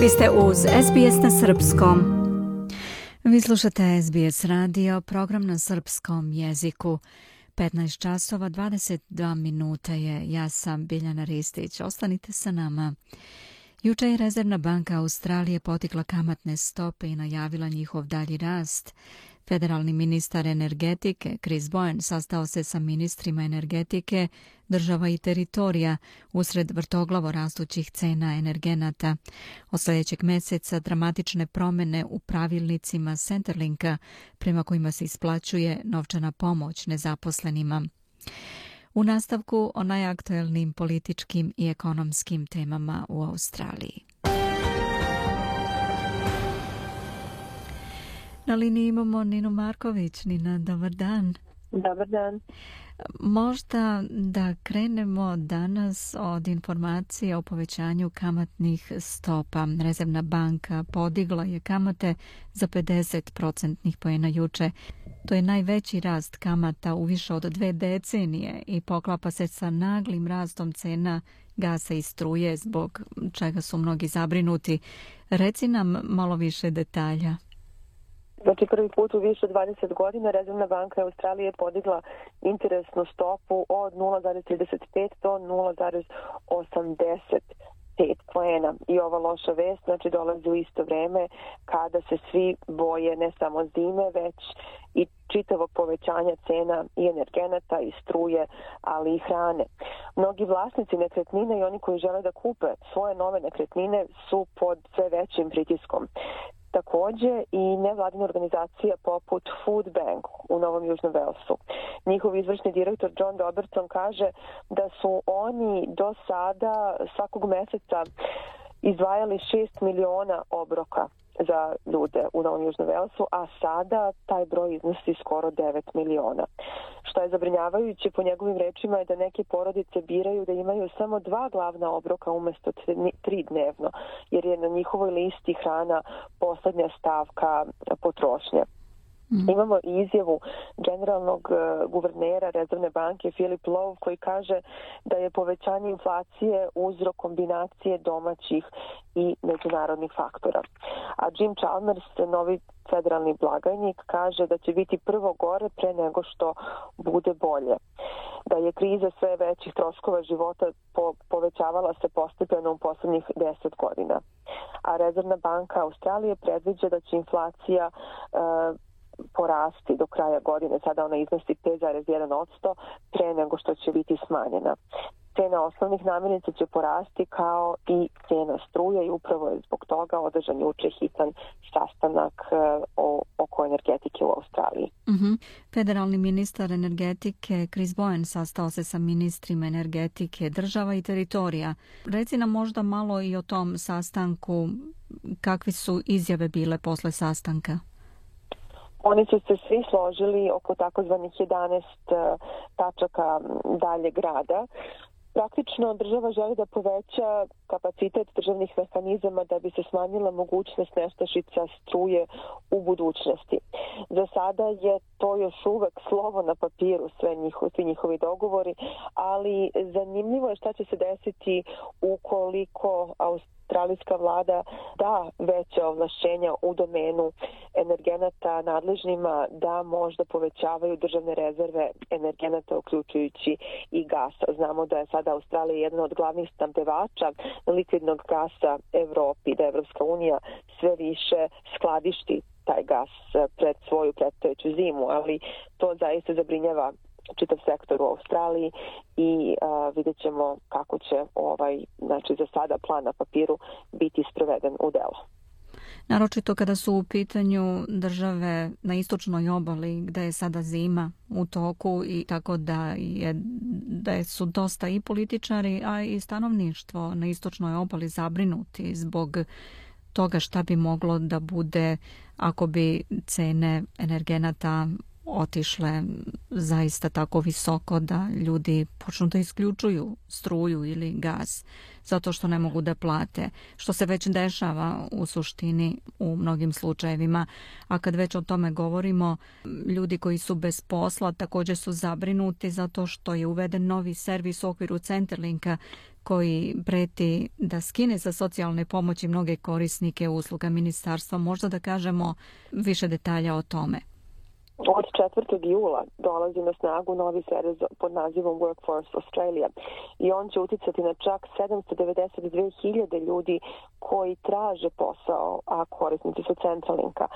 Vi ste uz SBS na Srpskom. Vi slušate SBS radio, program na srpskom jeziku. 15 časova, 22 minuta je. Ja sam Biljana Ristić. Ostanite sa nama. Juče je Rezervna banka Australije potikla kamatne stope i najavila njihov dalji rast. Federalni ministar energetike Chris Bowen sastao se sa ministrima energetike država i teritorija usred vrtoglavo rastućih cena energenata. Od sljedećeg mjeseca dramatične promjene u pravilnicima Centerlinka prema kojima se isplaćuje novčana pomoć nezaposlenima. U nastavku o najaktuelnim političkim i ekonomskim temama u Australiji. Na liniji imamo Ninu Marković. Nina, dobar dan. Dobar dan. Možda da krenemo danas od informacije o povećanju kamatnih stopa. Rezervna banka podigla je kamate za 50 procentnih pojena juče. To je najveći rast kamata u više od dve decenije i poklapa se sa naglim rastom cena gasa i struje zbog čega su mnogi zabrinuti. Reci nam malo više detalja. Znači prvi put u više 20 godina Rezervna banka Australije podigla interesnu stopu od 0,35 do 0,80 pet poena i ova loša vest znači dolazi u isto vreme kada se svi boje ne samo zime već i čitavog povećanja cena i energenata i struje, ali i hrane. Mnogi vlasnici nekretnine i oni koji žele da kupe svoje nove nekretnine su pod sve većim pritiskom. Takođe i nevladina organizacija poput Food Bank u Novom Južnom Velsu. Njihov izvršni direktor John Robertson kaže da su oni do sada svakog meseca izdvajali 6 miliona obroka za ljude u Novom Južnom Velsu, a sada taj broj iznosi skoro 9 miliona. Što je zabrinjavajuće po njegovim rečima je da neke porodice biraju da imaju samo dva glavna obroka umesto tri dnevno, jer je na njihovoj listi hrana poslednja stavka potrošnje. Mm. Imamo izjavu generalnog e, guvernera Rezervne banke Filip Lov koji kaže da je povećanje inflacije uzrok kombinacije domaćih i međunarodnih faktora. A Jim Chalmers, novi federalni blagajnik, kaže da će biti prvo gore pre nego što bude bolje. Da je kriza sve većih troškova života po, povećavala se postepeno u poslednjih 10 godina. A Rezervna banka Australije predviđa da će inflacija uh, porasti do kraja godine. Sada ona iznosi 5,1% pre nego što će biti smanjena. Cena osnovnih namirnica će porasti kao i cena struje i upravo je zbog toga održan juče hitan sastanak eh, o, oko energetike u Australiji. Uh mhm. -huh. Federalni ministar energetike Chris Bowen sastao se sa ministrima energetike država i teritorija. Reci nam možda malo i o tom sastanku, kakvi su izjave bile posle sastanka? Oni su se svi složili oko takozvanih 11 e, tačaka dalje grada. Praktično država želi da poveća kapacitet državnih mehanizama da bi se smanjila mogućnost nestašica struje u budućnosti. Za sada je to još uvek slovo na papiru sve njihovi, svi njihovi dogovori, ali zanimljivo je šta će se desiti ukoliko Australija australijska vlada da veće ovlašćenja u domenu energenata nadležnima da možda povećavaju državne rezerve energenata uključujući i gasa. Znamo da je sada Australija jedna od glavnih stampevača likvidnog gasa Evropi, da Evropska unija sve više skladišti taj gas pred svoju predstojeću zimu, ali to zaista zabrinjava čitav sektor u Australiji i a, vidjet ćemo kako će ovaj, znači za sada plan na papiru biti sproveden u delo. Naročito kada su u pitanju države na istočnoj obali gde je sada zima u toku i tako da je da su dosta i političari a i stanovništvo na istočnoj obali zabrinuti zbog toga šta bi moglo da bude ako bi cene energenata otišle zaista tako visoko da ljudi počnu da isključuju struju ili gaz zato što ne mogu da plate, što se već dešava u suštini u mnogim slučajevima. A kad već o tome govorimo, ljudi koji su bez posla također su zabrinuti zato što je uveden novi servis u okviru Centerlinka koji preti da skine sa socijalne pomoći mnoge korisnike usluga ministarstva. Možda da kažemo više detalja o tome. Od 4. jula dolazi na snagu novi servis pod nazivom Workforce Australia i on će uticati na čak 792.000 ljudi koji traže posao, a korisnici su Centralinka.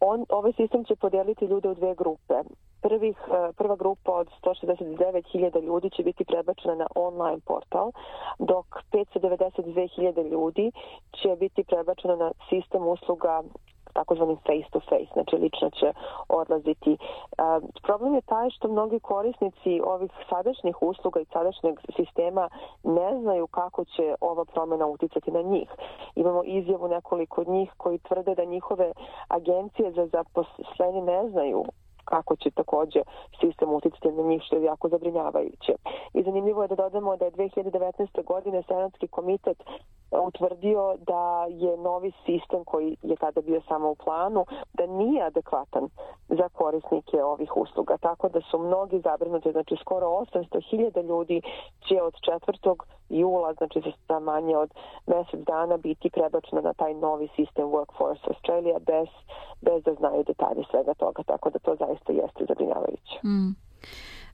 On, ovaj sistem će podijeliti ljude u dve grupe. Prvih, e, prva grupa od 169.000 ljudi će biti prebačena na online portal, dok 592.000 ljudi će biti prebačena na sistem usluga takozvanim face to face, znači lično će odlaziti. E, problem je taj što mnogi korisnici ovih sadašnjih usluga i sadašnjeg sistema ne znaju kako će ova promjena uticati na njih. Imamo izjavu nekoliko od njih koji tvrde da njihove agencije za zaposlenje ne znaju kako će takođe sistem uticati na njih što je jako zabrinjavajuće. I zanimljivo je da dodamo da je 2019. godine Senatski komitet utvrdio da je novi sistem koji je tada bio samo u planu, da nije adekvatan za korisnike ovih usluga. Tako da su mnogi zabrinuti, znači skoro 800.000 ljudi će od 4. jula, znači za manje od mesec dana, biti prebačeno na taj novi sistem Workforce Australia bez, bez da znaju detalje svega toga. Tako da to zaista jeste zabrinjavajuće. Mm.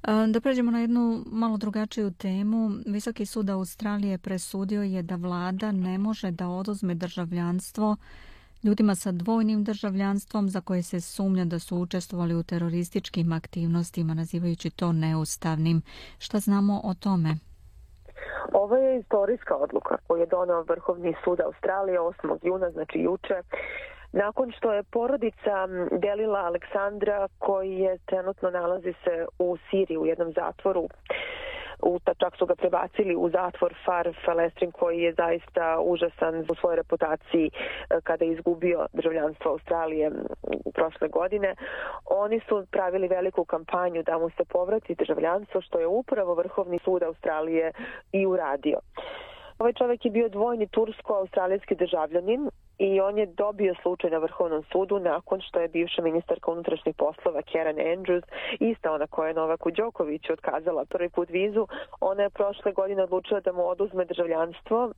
Da pređemo na jednu malo drugačiju temu. Visoki sud Australije presudio je da vlada ne može da oduzme državljanstvo ljudima sa dvojnim državljanstvom za koje se sumnja da su učestvovali u terorističkim aktivnostima, nazivajući to neustavnim. Šta znamo o tome? Ovo je istorijska odluka koju je donao Vrhovni sud Australije 8. juna, znači juče, Nakon što je porodica delila Aleksandra koji je trenutno nalazi se u Siriji u jednom zatvoru u čak su ga prebacili u zatvor Far Falestrin koji je zaista užasan u svojoj reputaciji e, kada je izgubio državljanstvo Australije prošle godine. Oni su pravili veliku kampanju da mu se povrati državljanstvo što je upravo Vrhovni sud Australije i uradio. Ovaj čovjek je bio dvojni tursko-australijski državljanin i on je dobio slučaj na Vrhovnom sudu nakon što je bivša ministarka unutrašnjih poslova Karen Andrews, ista ona koja je Novaku Đokoviću otkazala prvi put vizu, ona je prošle godine odlučila da mu oduzme državljanstvo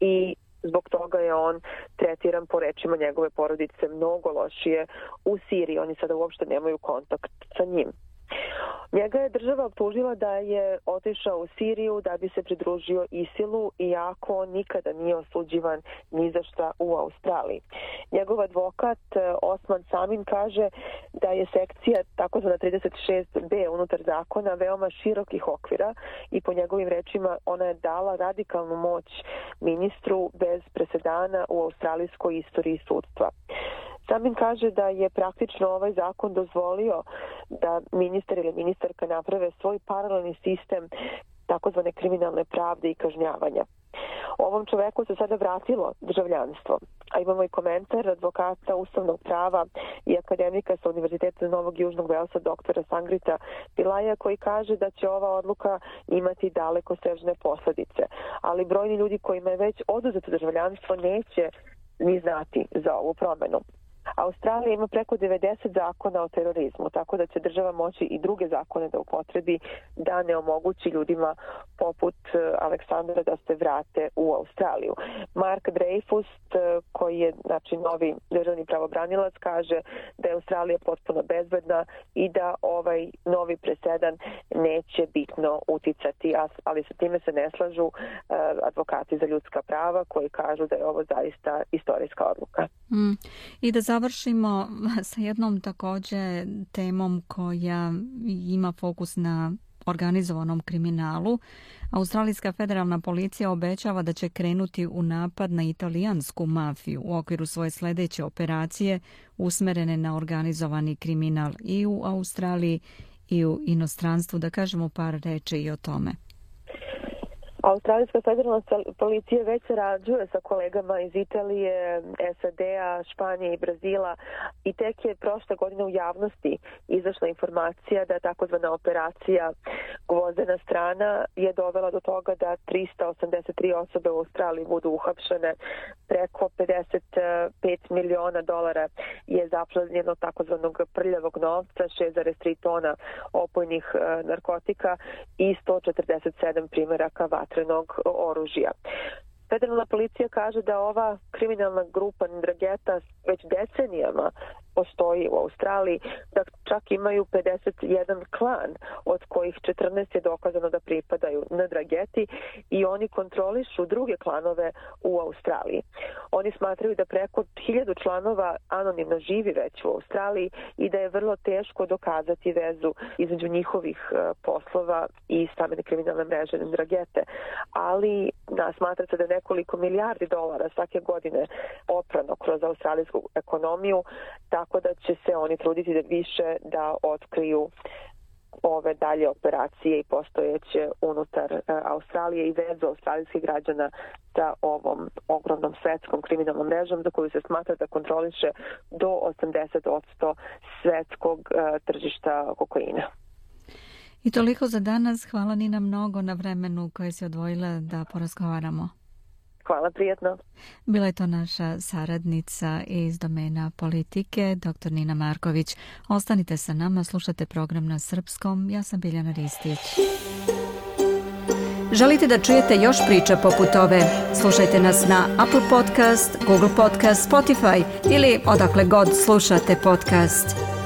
i zbog toga je on tretiran po rečima njegove porodice mnogo lošije u Siriji. Oni sada uopšte nemaju kontakt sa njim. Njega je država optužila da je otišao u Siriju da bi se pridružio Isilu, iako on nikada nije osuđivan ni za šta u Australiji. Njegov advokat e, Osman Samin kaže da je sekcija takozvana 36b unutar zakona veoma širokih okvira i po njegovim rečima ona je dala radikalnu moć ministru bez presedana u australijskoj istoriji sudstva. Samin kaže da je praktično ovaj zakon dozvolio da ministar ili ministarka naprave svoj paralelni sistem takozvane kriminalne pravde i kažnjavanja. Ovom čoveku se sada vratilo državljanstvo, a imamo i komentar advokata ustavnog prava i akademika sa Univerziteta Novog Južnog Velsa, doktora Sangrita Pilaja, koji kaže da će ova odluka imati daleko sežne posledice. Ali brojni ljudi kojima je već oduzeto državljanstvo neće ni znati za ovu promenu. Australija ima preko 90 zakona o terorizmu, tako da će država moći i druge zakone da upotrebi da ne omogući ljudima poput e, Aleksandra da se vrate u Australiju. Mark Dreyfus, e, koji je znači, novi državni pravobranilac, kaže da je Australija potpuno bezbedna i da ovaj novi presedan neće bitno uticati, ali sa time se ne slažu e, advokati za ljudska prava koji kažu da je ovo zaista istorijska odluka. Mm. I da završimo sa jednom takođe temom koja ima fokus na organizovanom kriminalu. Australijska federalna policija obećava da će krenuti u napad na italijansku mafiju u okviru svoje sljedeće operacije usmerene na organizovani kriminal i u Australiji i u inostranstvu. Da kažemo par reči i o tome. Australijska federalna policija već sarađuje sa kolegama iz Italije, SAD-a, Španije i Brazila i tek je prošle godine u javnosti izašla informacija da takozvana operacija gvozdena strana je dovela do toga da 383 osobe u Australiji budu uhapšene. Preko 55 miliona dolara je zaplavljeno takozvanog prljavog novca, 6,3 tona opojnih e, narkotika i 147 primjeraka vatrenog oružja. Federalna policija kaže da ova kriminalna grupa Ndrageta već decenijama postoji u Australiji, da čak imaju 51 klan, od kojih 14 je dokazano da pripadaju na Drageti i oni kontrolišu druge klanove u Australiji. Oni smatraju da preko 1000 članova anonimno živi već u Australiji i da je vrlo teško dokazati vezu između njihovih e, poslova i stamene kriminalne mreže Dragete. Ali da, smatra se da je nekoliko milijardi dolara svake godine oprano kroz australijsku ekonomiju, tako da će se oni truditi da više da otkriju ove dalje operacije i postojeće unutar e, Australije i vezu australijskih građana sa ovom ogromnom svetskom kriminalnom mrežom za koju se smatra da kontroliše do 80% svetskog uh, tržišta kokaina. I toliko za danas. Hvala Nina mnogo na vremenu koje se odvojila da porazgovaramo. Hvala, prijetno. Bila je to naša saradnica iz domena politike, dr. Nina Marković. Ostanite sa nama, slušate program na srpskom. Ja sam Biljana Ristić. Želite da čujete još priča poput ove? Slušajte nas na Apple Podcast, Google Podcast, Spotify ili odakle god slušate podcast.